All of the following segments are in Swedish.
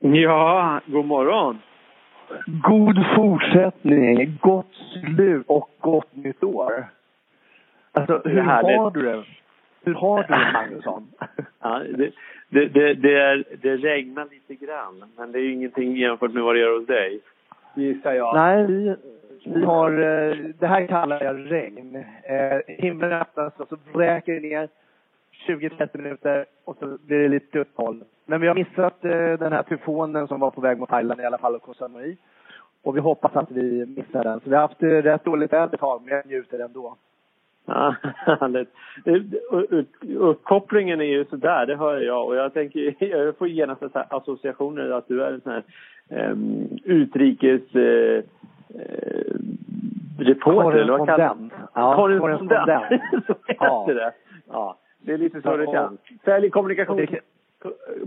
Ja, god morgon. God fortsättning, gott slut och gott nytt år. Alltså, hur har du det? Hur har du det, Magnusson? Ja, det, det, det, det, är, det regnar lite grann, men det är ju ingenting jämfört med vad det gör hos dig. Gissar jag. Nej, vi, vi har... eh, Det här kallar jag regn. Eh, himlen öppnas och så vräker det ner 20-30 minuter och så blir det lite uppehåll. Men vi har missat eh, den här tyfonen som var på väg mot Thailand i alla fall och Koh Samui. Och vi hoppas att vi missar den. Så vi har haft eh, rätt dåligt väder ett tag, men jag njuter ändå. Ja. Uppkopplingen är ju sådär, det hör jag. Och jag tänker, jag får genast så associationer att du är en sån här um, utrikes... Uh, uh, reporter, eller vad kallas det? Ja, Korrespondent. korrespondent. så heter det. Ja, det är lite så det känns. Sälj kommunikation. Det-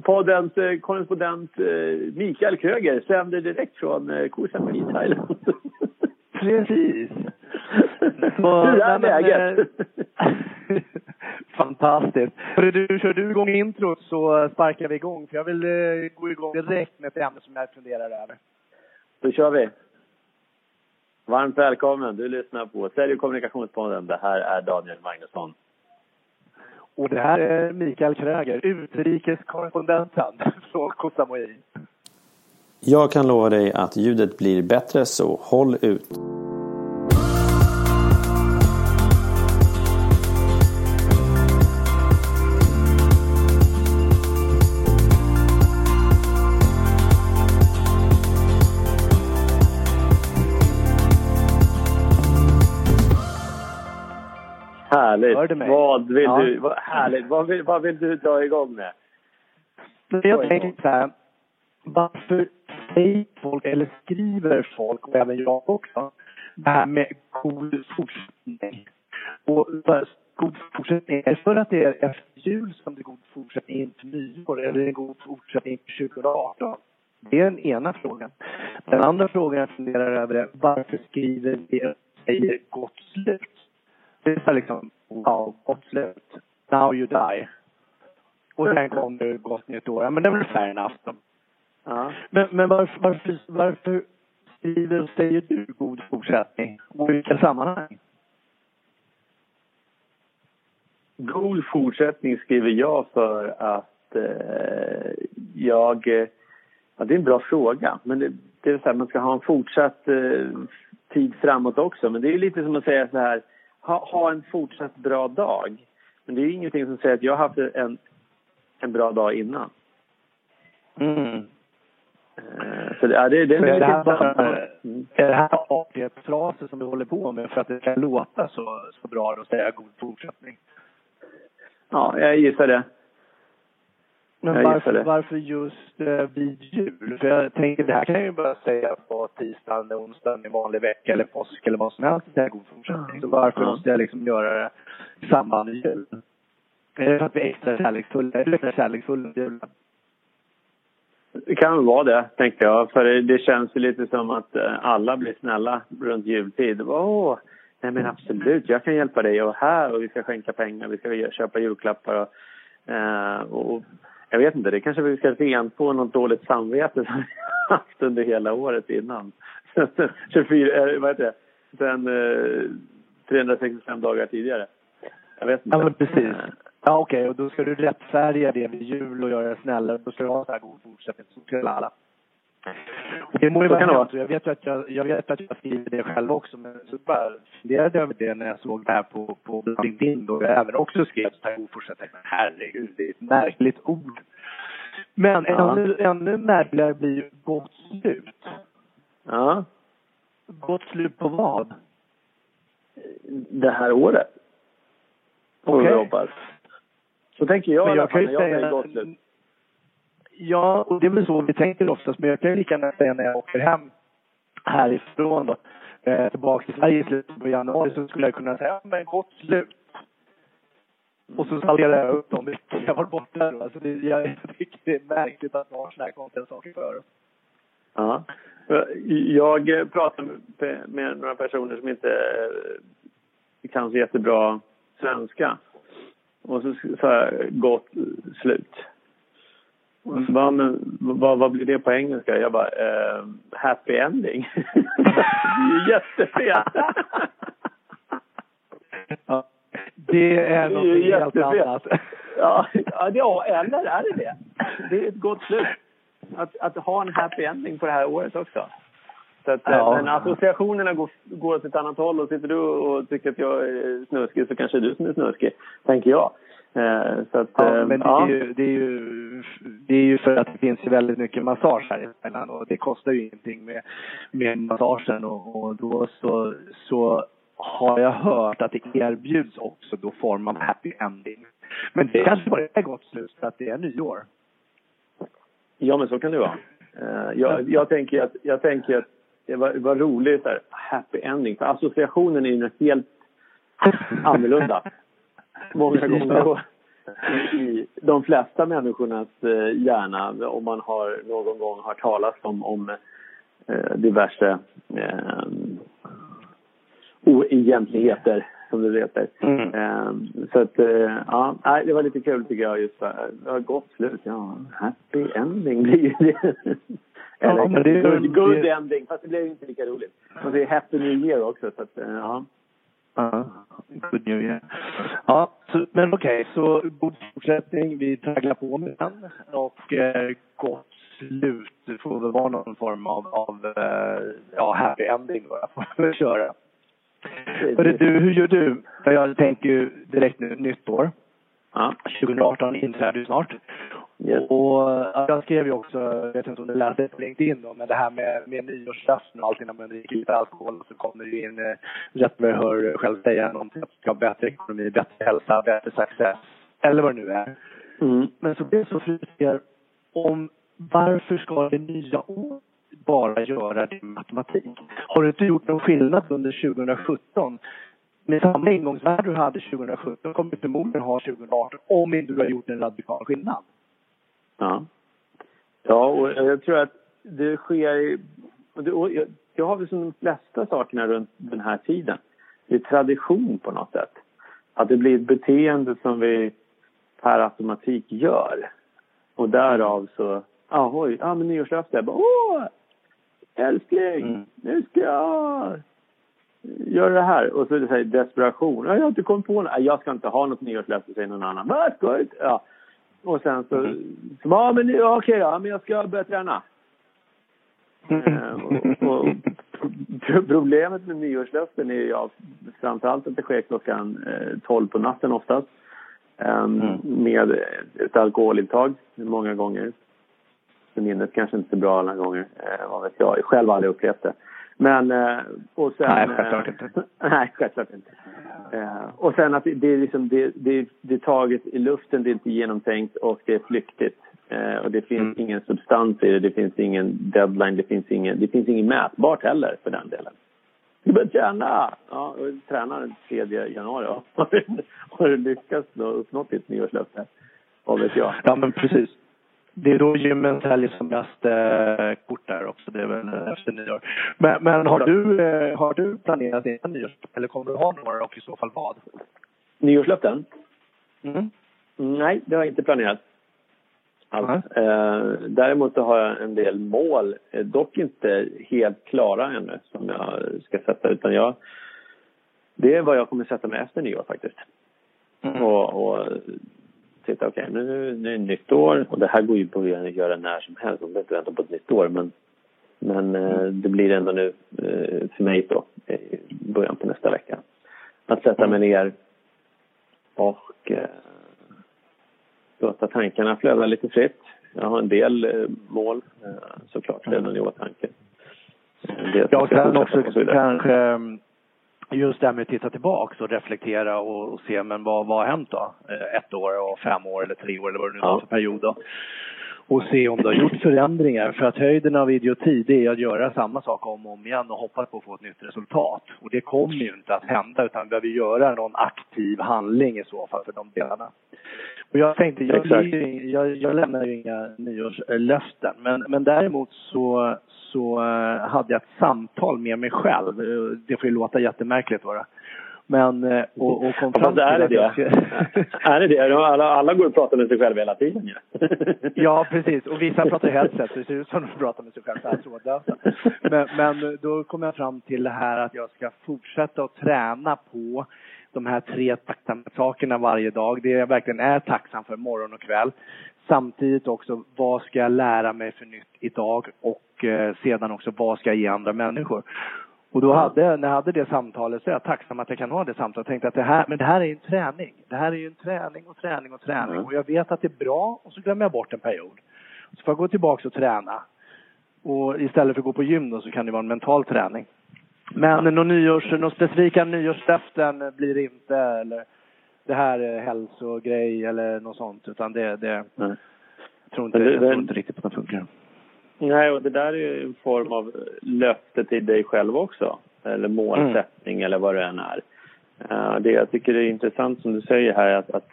Poddens eh, korrespondent eh, Mikael Kröger sänder direkt från eh, Koh Samui i Thailand. Precis. Hur är läget? eh, Fantastiskt. Hörru, du, kör du igång introt så sparkar vi igång. För jag vill eh, gå igång direkt med ett ämne som jag funderar över. Då kör vi. Varmt välkommen. Du lyssnar på Sälj och kommunikationspodden. Det här är Daniel Magnusson. Och det här är Mikael Kröger, utrikeskorrespondenten från Koh Samui. Jag kan lova dig att ljudet blir bättre så håll ut. Härligt. Hör du mig? Vad vill Ja. du, vad, härligt. Vad vill, vad vill du dra igång med? Jag tänker så här, varför säger folk, eller skriver folk, och även jag också, det här med god fortsättning? Och god fortsättning, är det för att det är efter jul som det är god fortsättning inför nyår, eller det god fortsättning inför 2018? Det är den ena frågan. Den andra frågan jag funderar över är, varför skriver vi säger gott slut? Det är liksom, wow, gott slut. Now you die. Och sen kommer gott nytt år. Ja, men det är väl fair enough. Ja. Men, men varför, varför, varför skriver och säger du god fortsättning? Och i vilka sammanhang? God fortsättning skriver jag för att eh, jag... Eh, ja, det är en bra fråga. Men det, det är så här, man ska ha en fortsatt eh, tid framåt också. Men det är lite som att säga så här, ha, ha en fortsatt bra dag. Men det är ingenting som säger att jag har haft en, en bra dag innan. Mm. Eh, så det, ja, det, det, det är det här Mm. är det här artighetsfraser som vi håller på med för att det ska låta så, så bra att säga god fortsättning? Ja, jag gissar det. Men varför, varför just eh, vid jul? För jag tänker, det här kan jag ju bara säga på tisdagen, onsdagen i vanlig vecka eller påsk eller vad som helst. Det är god fortsättning. Så varför måste jag liksom göra det i samband med jul? Är det för att vi är extra kärleksfulla? Är du extra kärleksfull under julen? Det kan väl vara det, tänkte jag. För det, det känns ju lite som att eh, alla blir snälla runt jultid. Åh, nej men absolut, jag kan hjälpa dig och här och vi ska skänka pengar, vi ska köpa julklappar och, eh, och jag vet inte, det kanske vi ska rentvå något dåligt samvete som vi haft under hela året innan. 24, eh, vad heter det? Sen eh, 365 dagar tidigare. Jag vet inte. Ja, men precis. Ja, okej. Och då ska du rättfärdiga det vid jul och göra det snällare. Då ska du ha så här god fortsättning. Så ska alla. Det må ju vara kan Jag vet att jag, jag vet att jag skriver det själv också. Men så bara funderade jag över det när jag såg det här på, på LinkedIn. Då jag även också skrev så här fortsättning. Men herregud, det är ett märkligt ord. Men Ja. ännu, ännu märkligare blir ju gott slut. Ja, Gott slut på vad? det här året. Okej. hoppas. Så tänker jag, Men i alla jag fall när jag säger gott slut. Ja, och det är väl så vi tänker oftast. Men jag kan ju lika gärna säga när jag åker hem härifrån då, eh, tillbaka till Sverige i slutet på januari så skulle jag kunna säga, men gott slut. Och så salderar jag upp dem. veckor jag var borta då. Alltså det, jag tycker det är märkligt att man har sådana här konstiga saker för oss. Ja. Eh, jag pratade med- med några personer som inte eh, kan så jättebra svenska. Och så sa jag gott slut. Va, men, vad, vad blir det på engelska? Jag bara, eh, happy ending. det är jättefel. ja, det är något helt annat. ja, ja, eller är det det? Det är ett gott slut. Att, att ha en happy ending på det här året också. Så att, ja. Men associationerna går, går åt ett annat håll och sitter du och tycker att jag är snuskig så kanske det är du som är snuskig, tänker jag. Eh, så att, ja, eh, men det, ja. är ju, det, är ju, det är ju för att det finns ju väldigt mycket massage här emellan och det kostar ju ingenting med, med massagen och, och då så, så har jag hört att det erbjuds också då form av happy ending. Men det kanske bara är gott slut för att det är nyår. Ja, men så kan det vara. Uh, jag, jag, tänker att, jag tänker att det var, var roligt där, happy ending. För associationen är ju helt annorlunda. Många gånger i de flesta människornas eh, hjärna om man har någon gång hört talas om, om eh, diverse eh, oegentligheter som det heter. Mm. Um, så att, uh, ja, det var lite kul tycker jag just för, det var gott slut. Ja, happy ending blir ju det. Eller ja, good, good ending, fast det blev inte lika roligt. Man säger happy new year också så att, ja. Ja, good new year. Ja, så, men okej, okay, så god fortsättning. Vi tragglar på med den och eh, gott slut. Det får väl vara någon form av, av eh, ja, happy ending då. Får vi köra. Hörru du, hur gör du? För jag tänker ju direkt nu, nytt år. Ja. 2018 inträder ju snart. Yes. Och jag skrev ju också, jag vet inte om du läste det på LinkedIn då, men det här med, med nyårslöften och allting när man dricker lite alkohol så kommer det in, eh, rätt vad jag hör själv säga någonting att du ska ha bättre ekonomi, bättre hälsa, bättre success, eller vad det nu är. Mm. Men så blir jag så frustrerad om varför ska det nya året bara göra det med matematik. Har du inte gjort någon skillnad under 2017 med samma ingångsvärde du hade 2017 kommer du förmodligen ha 2018 om inte du har gjort en radikal skillnad. Ja. Ja, och jag tror att det sker... Jag, jag har väl som de flesta sakerna runt den här tiden. Det är tradition på något sätt. Att det blir ett beteende som vi per automatik gör. Och därav så, ah, oj, ja ah, men nyårslöfte. Åh, älskling, mm. nu ska jag göra det här. Och så är det så här, desperation. Jag har inte kommit på något. Jag ska inte ha något nyårslöfte, säger någon annan. Vad ska jag Ja. Och sen så, mm. så ja men okej okay, då, men jag ska börja träna. Mm. Eh, och, och, problemet med nyårslöften är ja, framförallt att det sker klockan eh, 12 på natten oftast. Um, mm. Med ett alkoholintag många gånger minnet kanske inte så bra alla gånger. Eh, vad vet jag. Själv har jag aldrig upplevt det. Men, eh, och sen... Nej, självklart inte. nej, självklart inte. Eh, och sen att det är liksom, det, det, det är taget i luften, det är inte genomtänkt och det är flyktigt. Eh, och det finns mm. ingen substans i det, det finns ingen deadline, det finns ingen, det finns ingen mätbart heller för den delen. Du börjar träna! Ja, och tränar den 3 januari. Ja. Har du lyckats då uppnå ditt nyårslöfte? Vad vet jag? Ja, men precis. Det är då gymmen säljer som mest eh, kort där också. Det är väl eh, efter nyår. Men, men har, du, eh, har du planerat dina nyårslöften eller kommer du ha några och i så fall vad? Nyårslöften? Mm. Nej, det har jag inte planerat. Alls. Eh, däremot har jag en del mål, eh, dock inte helt klara ännu, som jag ska sätta. Utan jag, det är vad jag kommer sätta mig efter nyår faktiskt. Mm. Och, och titta, okej, okay, nu, nu är det nytt år och det här går ju att göra när som helst. Man behöver inte vänta på ett nytt år. Men, men eh, mm. det blir ändå nu eh, för mig då, i början på nästa vecka. Att sätta mig ner och eh, låta tankarna flöda lite fritt. Jag har en del mål såklart redan mm. i åtanke. Ja, och sen också kanske mm, just det här med att titta tillbaks och reflektera och, och, se men vad, vad har hänt då? Eh, ett år och fem år eller tre år eller vad det nu var för period då. Och se om du har gjort förändringar. För att höjden av idioti det är att göra samma sak om och om igen och hoppas på att få ett nytt resultat. Och det kommer ju inte att hända utan vi behöver göra någon aktiv handling i så fall för de delarna. Och jag tänkte, jag, jag, jag lämnar ju inga nyårslöften men, men däremot så, så eh, hade jag ett samtal med mig själv. Eh, det får ju låta jättemärkligt bara. Men, eh, och, och kom fram till är det det? Är det det? Alla, alla går och pratar med sig själva hela tiden ja. ja, precis. Och vissa pratar headset, så det ser ut som de pratar med sig själva, så här trådlösa. Men, men då kom jag fram till det här att jag ska fortsätta att träna på de här tre tacksamhetssakerna varje dag. Det jag verkligen är tacksam för morgon och kväll. Samtidigt också, vad ska jag lära mig för nytt idag? Och eh, sedan också, vad ska jag ge andra människor? Och då hade, när jag hade det samtalet så är jag tacksam att jag kan ha det samtalet. Jag tänkte att det här, men det här är ju en träning. Det här är ju en träning och träning och träning. Mm. Och jag vet att det är bra och så glömmer jag bort en period. Så får jag gå tillbaka och träna. Och istället för att gå på gym då så kan det vara en mental träning. Men någon nyårs, någon specifika nyårslöften blir det inte eller det här är hälsogrej eller något sånt utan det, det mm. jag tror inte, det, jag tror inte riktigt att det funkar. Nej, och det där är ju en form av löfte till dig själv också. Eller målsättning mm. eller vad det än är. Uh, det jag tycker är intressant som du säger här att, att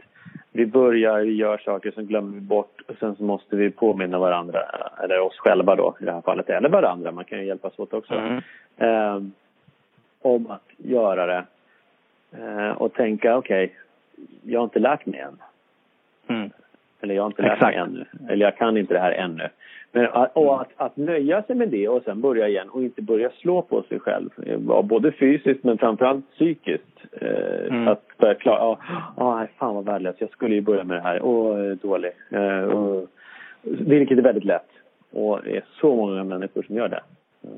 vi börjar, vi gör saker, som glömmer vi bort och sen så måste vi påminna varandra, eller oss själva då i det här fallet, eller varandra, man kan ju hjälpas åt också. Mm. Uh, om att göra det. Uh, och tänka, okej, okay, jag har inte lärt mig än. Mm. Eller jag har inte lärt Exakt. mig ännu. Eller jag kan inte det här ännu. Men, och att, att nöja sig med det och sen börja igen och inte börja slå på sig själv. Både fysiskt men framförallt psykiskt. Eh, mm. Att börja klara, ja, ah, fan vad värdelös, jag skulle ju börja med det här. Åh, dålig. Eh, och, vilket är väldigt lätt. Och det är så många människor som gör det. Eh,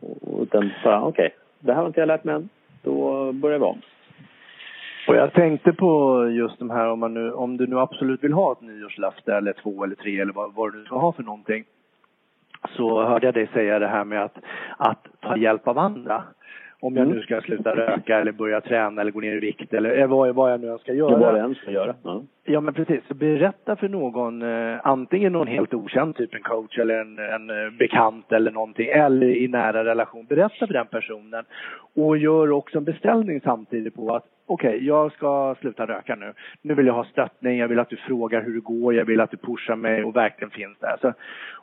och, och den bara, okej, okay, det här har inte jag lärt mig än. Då börjar vi om. Och jag tänkte på just de här om man nu, om du nu absolut vill ha ett nyårslöfte eller två eller tre eller vad, vad du ska ha för någonting. Så hörde jag dig säga det här med att, att ta hjälp av andra. Om jag mm. nu ska sluta röka eller börja träna eller gå ner i vikt eller vad, vad jag nu ska göra. Det än ska göra. Ja. ja men precis. Så berätta för någon, eh, antingen någon helt okänd, typ en coach eller en, en eh, bekant eller någonting, eller i nära relation. Berätta för den personen och gör också en beställning samtidigt på att okej, okay, jag ska sluta röka nu. Nu vill jag ha stöttning, jag vill att du frågar hur det går, jag vill att du pushar mig och verkligen finns där. Så,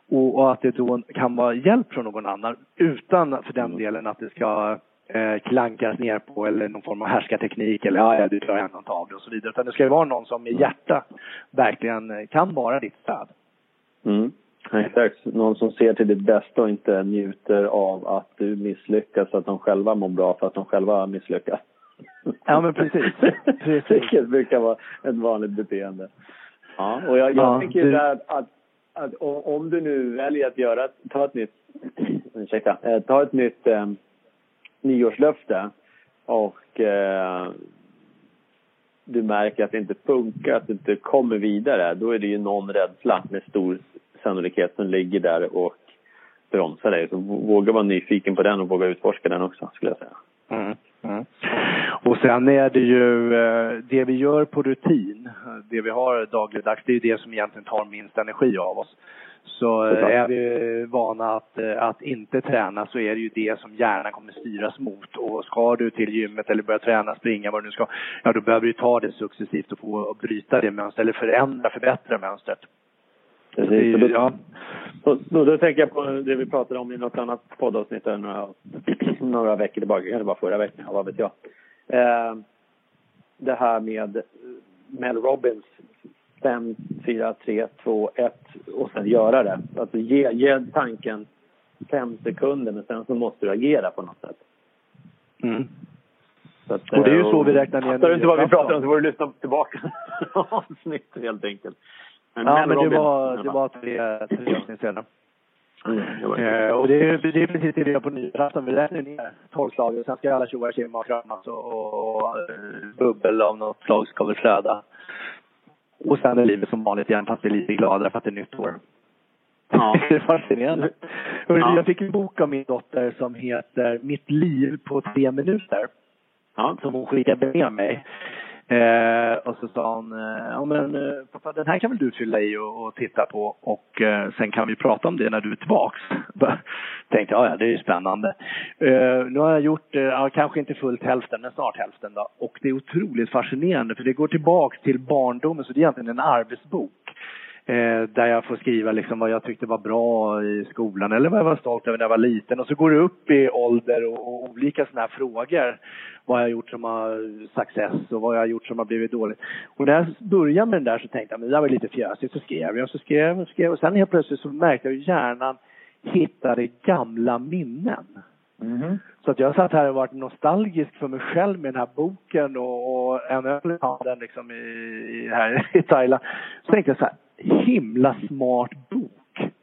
och, och, att det då kan vara hjälp från någon annan utan för den mm. delen att det ska eh, klankas ner på eller någon form av härskarteknik eller ja, ja du ändå inte av det och så vidare. Utan det ska ju vara någon som med hjärta verkligen eh, kan vara ditt stöd. Mm. Exakt. Någon som ser till ditt bästa och inte njuter av att du misslyckas så att de själva mår bra för att de själva misslyckas. Ja, men precis. precis. Vilket brukar vara ett vanligt beteende. Ja, och jag, jag ja, tänker du... att, att, att, om du nu väljer att göra, ta ett nytt, ursäkta, eh, ta ett nytt eh, nyårslöfte och eh, du märker att det inte funkar, att du inte kommer vidare, då är det ju någon rädsla med stor sannolikhet som ligger där och bromsar dig. Så våga vara nyfiken på den och våga utforska den också, skulle jag säga. Mm. Mm. Och sen är det ju eh, det vi gör på rutin, eh, det vi har dagligdags, det är ju det som egentligen tar minst energi av oss. Så eh, är vi vana att, eh, att inte träna så är det ju det som hjärnan kommer styras mot. Och ska du till gymmet eller börja träna, springa, vad du nu ska, ja då behöver du ta det successivt och få bryta det mönstret, eller förändra, förbättra mönstret. Precis. Det, ja. Då, då, då, tänker jag på det vi pratade om i något annat poddavsnitt några, några veckor tillbaka, eller bara förra veckan, vad vet jag. Eh, det här med Mel Robbins 5, 4, 3, 2, 1 och sen göra det. Alltså ge, ge tanken fem sekunder men sen så måste du agera på något sätt. Mm. Att, och det är ju så vi räknar ner Fattar du inte vad vi pratar om så får du lyssna tillbaka avsnitt helt enkelt. Men ja, men det var, det var tre, tre avsnitt sedan. Mm, eh, och det är, det är precis det vi gör på nyårsafton. Vi räknar ner tolvslaget. Sen ska alla tjoa kimma och kramas och, och, och bubbel av något slag ska väl flöda. Och sen är livet som vanligt igen fast vi är lite gladare för att det är nytt år. Ja. det är fascinerande. Ja. Jag fick en bok av min dotter som heter Mitt liv på tre minuter. Ja. Som hon skickade med mig. Eh, och så sa hon, eh, ja men eh, pappa den här kan väl du fylla i och, och titta på och eh, sen kan vi prata om det när du är tillbaks. Tänkte ja, ja det är ju spännande. Eh, nu har jag gjort, eh, ja, kanske inte fullt hälften men snart hälften då. Och det är otroligt fascinerande för det går tillbaks till barndomen så det är egentligen en arbetsbok. Eh, där jag får skriva liksom vad jag tyckte var bra i skolan eller vad jag var stolt över när jag var liten. Och så går det upp i ålder och, och olika sådana här frågor. Vad jag gjort som har success och vad jag har gjort som har blivit dåligt. Och när jag började med den där så tänkte jag, men det där var lite fjösigt. Så skrev jag så skrev och skrev. Och sen helt plötsligt så märkte jag hur hjärnan hittade gamla minnen. Mm. Så att jag satt här och varit nostalgisk för mig själv med den här boken och, och en öl den liksom i, i, här i Thailand. Så tänkte jag så här, himla smart bok.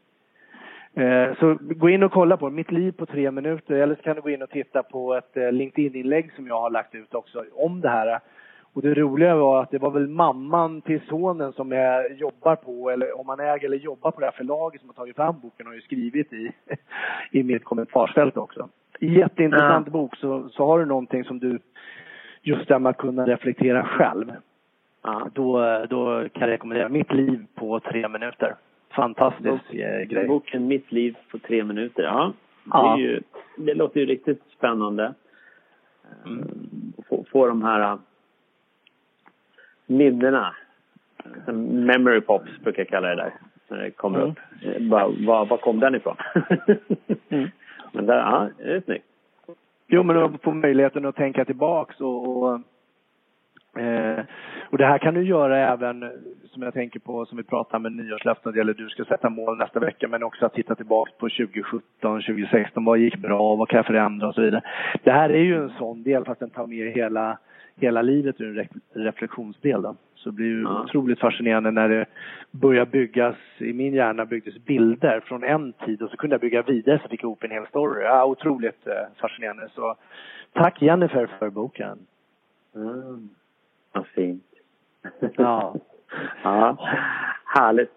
Eh, så gå in och kolla på Mitt liv på tre minuter eller så kan du gå in och titta på ett eh, LinkedIn-inlägg som jag har lagt ut också om det här. Och det roliga var att det var väl mamman till sonen som jag jobbar på, eller om man äger eller jobbar på det här förlaget som har tagit fram boken har ju skrivit i, i mitt kommentarsfält också. Jätteintressant ja. bok. Så, så har du någonting som du, just det med att kunna reflektera själv. Ja. Då, då kan jag rekommendera Mitt liv på tre minuter. Fantastisk Bok, eh, grej. Boken Mitt liv på tre minuter, ja. Det, ja. Ju, det låter ju riktigt spännande. Mm. Få, få de här minnena. Memory pops brukar jag kalla det där. När det kommer mm. upp. Var, var, kom den ifrån? mm. Men där, ja, det är snyggt. Jo, men att få möjligheten att tänka tillbaks och, och eh, och det här kan du göra även, som jag tänker på, som vi pratar med nyårslöften, eller du ska sätta mål nästa vecka, men också att titta tillbaks på 2017, 2016, vad gick bra, vad kan jag förändra och så vidare. Det här är ju en sån del, fast den tar med hela, hela livet ur en reflektionsdel. Då. Så det blir ju ja. otroligt fascinerande när det börjar byggas, i min hjärna byggdes bilder från en tid och så kunde jag bygga vidare så fick jag ihop en hel story. Ja, otroligt eh, fascinerande. Så tack Jennifer för boken. Mm. Fint. Ja. ja. Härligt.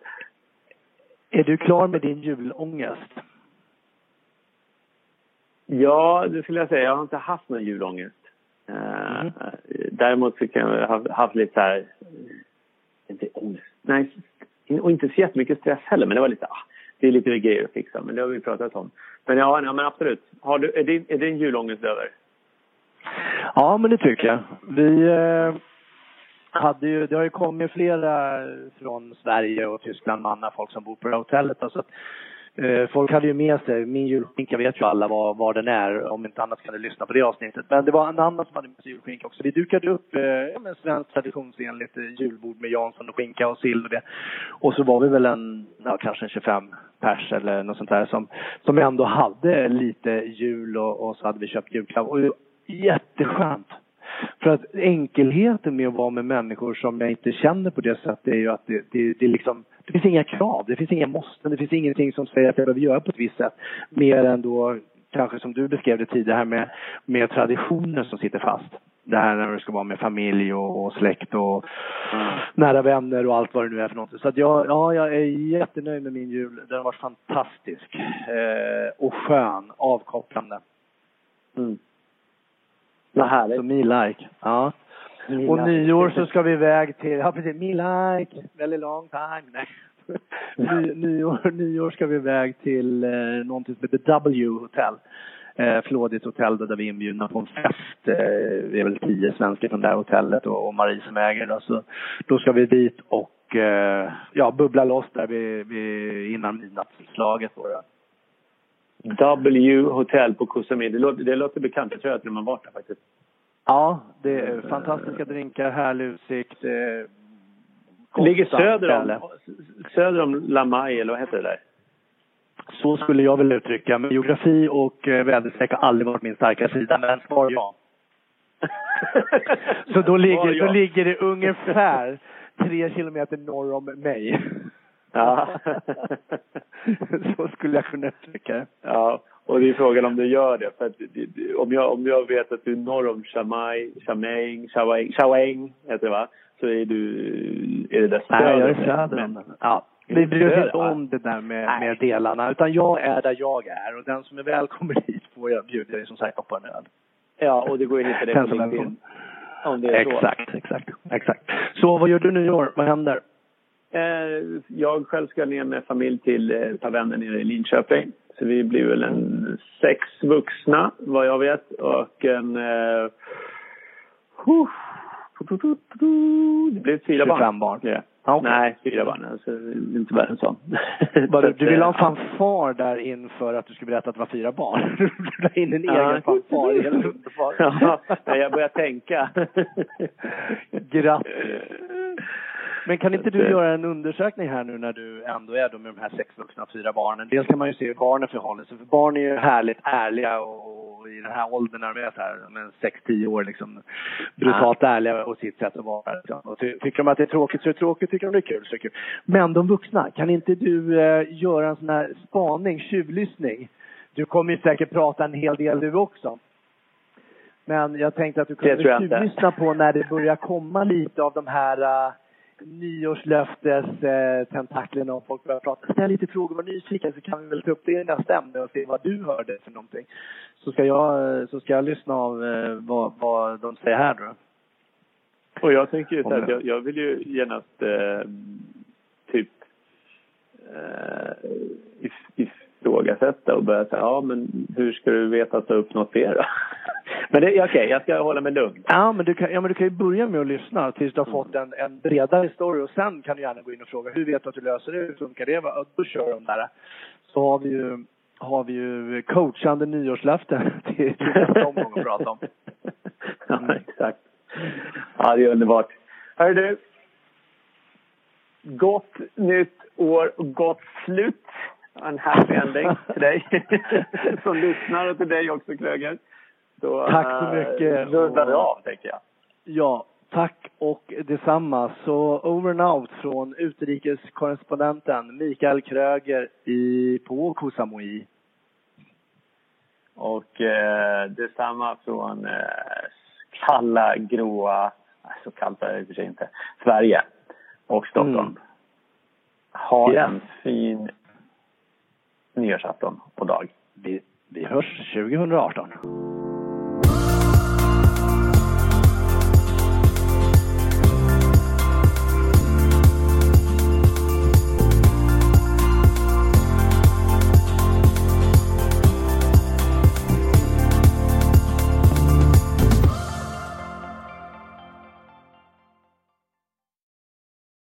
Är du klar med din julångest? Ja, det skulle jag säga. Jag har inte haft någon julångest. Mm. Däremot så kan jag ha haft lite så här, inte ångest, nej, och inte så jättemycket stress heller, men det var lite, ah, det är lite grejer att fixa, men det har vi pratat om. Men ja, ja men absolut. Har du, är, din, är din julångest över? Ja, men det tycker jag. Vi eh, hade ju, det har ju kommit flera från Sverige och Tyskland, manna folk som bor på det här hotellet. Alltså, Eh, folk hade ju med sig, min julskinka vet ju alla var, var den är, om inte annat kan du lyssna på det avsnittet. Men det var en annan som hade med sig julskinka också. Vi dukade upp, eh, ja men svenskt traditionsenligt eh, julbord med Jansson och skinka och sill och det. Och så var vi väl en, ja kanske en 25 pers eller något sånt där som, som ändå hade lite jul och, och så hade vi köpt julklapp. Och jätteskönt för att enkelheten med att vara med människor som jag inte känner på det sättet är ju att det, det, det, liksom, det finns inga krav, det finns inga måsten, det finns ingenting som säger att jag behöver göra på ett visst sätt. Mer än då kanske som du beskrev det tidigare här med, med traditioner som sitter fast. Det här när du ska vara med familj och, och släkt och mm. nära vänner och allt vad det nu är för någonting. Så att jag, ja, jag är jättenöjd med min jul. Den har varit fantastisk. Eh, och skön, avkopplande. Mm. Vad härligt. Så me like. Ja. Me och like. nyår så ska vi iväg till, ja precis, me like, very long time. Nej. Ny, nyår, nyår ska vi iväg till eh, någonting som heter W Hotel. Eh, Flådigt hotell där vi är inbjudna på en fest. Eh, vi är väl tio svenskar från det här hotellet och, och Marie som äger det. Så då ska vi dit och eh, ja, bubbla loss där vid, vid innan midnattsslaget. W Hotel på Koh Samui. Det låter, det låter bekant. Jag tror att man varit där faktiskt. Ja, det är fantastiska drinkar, härlig utsikt. Det ligger söder om, söder om La Mai, eller vad heter det där? Så skulle jag vilja uttrycka. Men geografi och eh, väderstreck har aldrig varit min starka sida. Men svar ja. Så då ligger, då ligger det ungefär tre kilometer norr om mig. Ja. så skulle jag kunna uttrycka det. Ja, och det är frågan om du gör det. För att, om, jag, om jag vet att du är norr om Chamai, Chamaing, Chaweng, heter det va? Så är du, är det där söder? Nej, jag är söder om den. Ja. Vi bryr oss inte om det där med, med delarna, utan jag är där jag är och den som är välkommen hit får jag bjuda dig som sagt på en öl. Ja, och det går ju hitta dig på LinkedIn. Om det är exakt, så. exakt, exakt. Så vad gör du nu i år? Vad händer? Eh, jag själv ska ner med familj till ett par vänner nere i Linköping. Så vi blir väl en sex vuxna, vad jag vet. Och en... Uh, det blir fyra barn. barn. Ja. Ah, okay. Nej, fyra barn. Alltså, inte värre än så. du, du vill ha en fanfar där inför att du skulle berätta att det var fyra barn? Du la in en egen fanfar. Helt underbart. ja, jag börjar tänka. Grattis. Men kan inte du göra en undersökning här nu när du ändå är då med de här sex vuxna och fyra barnen? Dels kan man ju se hur barnen förhåller sig, för barn är ju härligt ärliga och i den här åldern när de är så här, sex, tio år liksom, brutalt ärliga på sitt sätt att vara. Liksom. Och tycker de att det är tråkigt så är det tråkigt, tycker de det är kul så är det kul. Men de vuxna, kan inte du eh, göra en sån här spaning, tjuvlyssning? Du kommer ju säkert prata en hel del du också. Men jag tänkte att du kunde tjuvlyssna på när det börjar komma lite av de här nyårslöftes tentaklerna och folk börjar prata. Ställ lite frågor, var nyfiken så kan vi väl ta upp det i nästa ämne och se vad du hörde för någonting. Så ska jag, så ska jag lyssna av eh, vad, vad de säger här då. Och jag tänker ju så här, jag, jag vill ju genast eh, typ eh, ifrågasätta och börja säga, ja men hur ska du veta att du har uppnått det då? Men det är okej, okay, jag ska hålla mig lugn. Ja men, du kan, ja, men du kan ju börja med att lyssna tills du har fått en, en bredare story och sen kan du gärna gå in och fråga, hur vet du att du löser det? Hur funkar det? Och då kör de där. Så har vi ju, har vi ju coachande nyårslöften till, till nästa omgång att prata om. ja, exakt. Ja, det är underbart. Hör du. Gott nytt år och gott slut. En happy ending till dig som lyssnar och till dig också Kröger. Så, tack så eh, mycket. rullar det av, tänker jag. Ja, tack och detsamma. Så over and out från utrikeskorrespondenten Mikael Kröger i, på Koh Samui. Och eh, detsamma från eh, kalla, gråa, så kallt är det i och för sig inte, Sverige och Stockholm. Mm. Ha yes. en fin nyårsafton och dag. Vi, vi hörs 2018.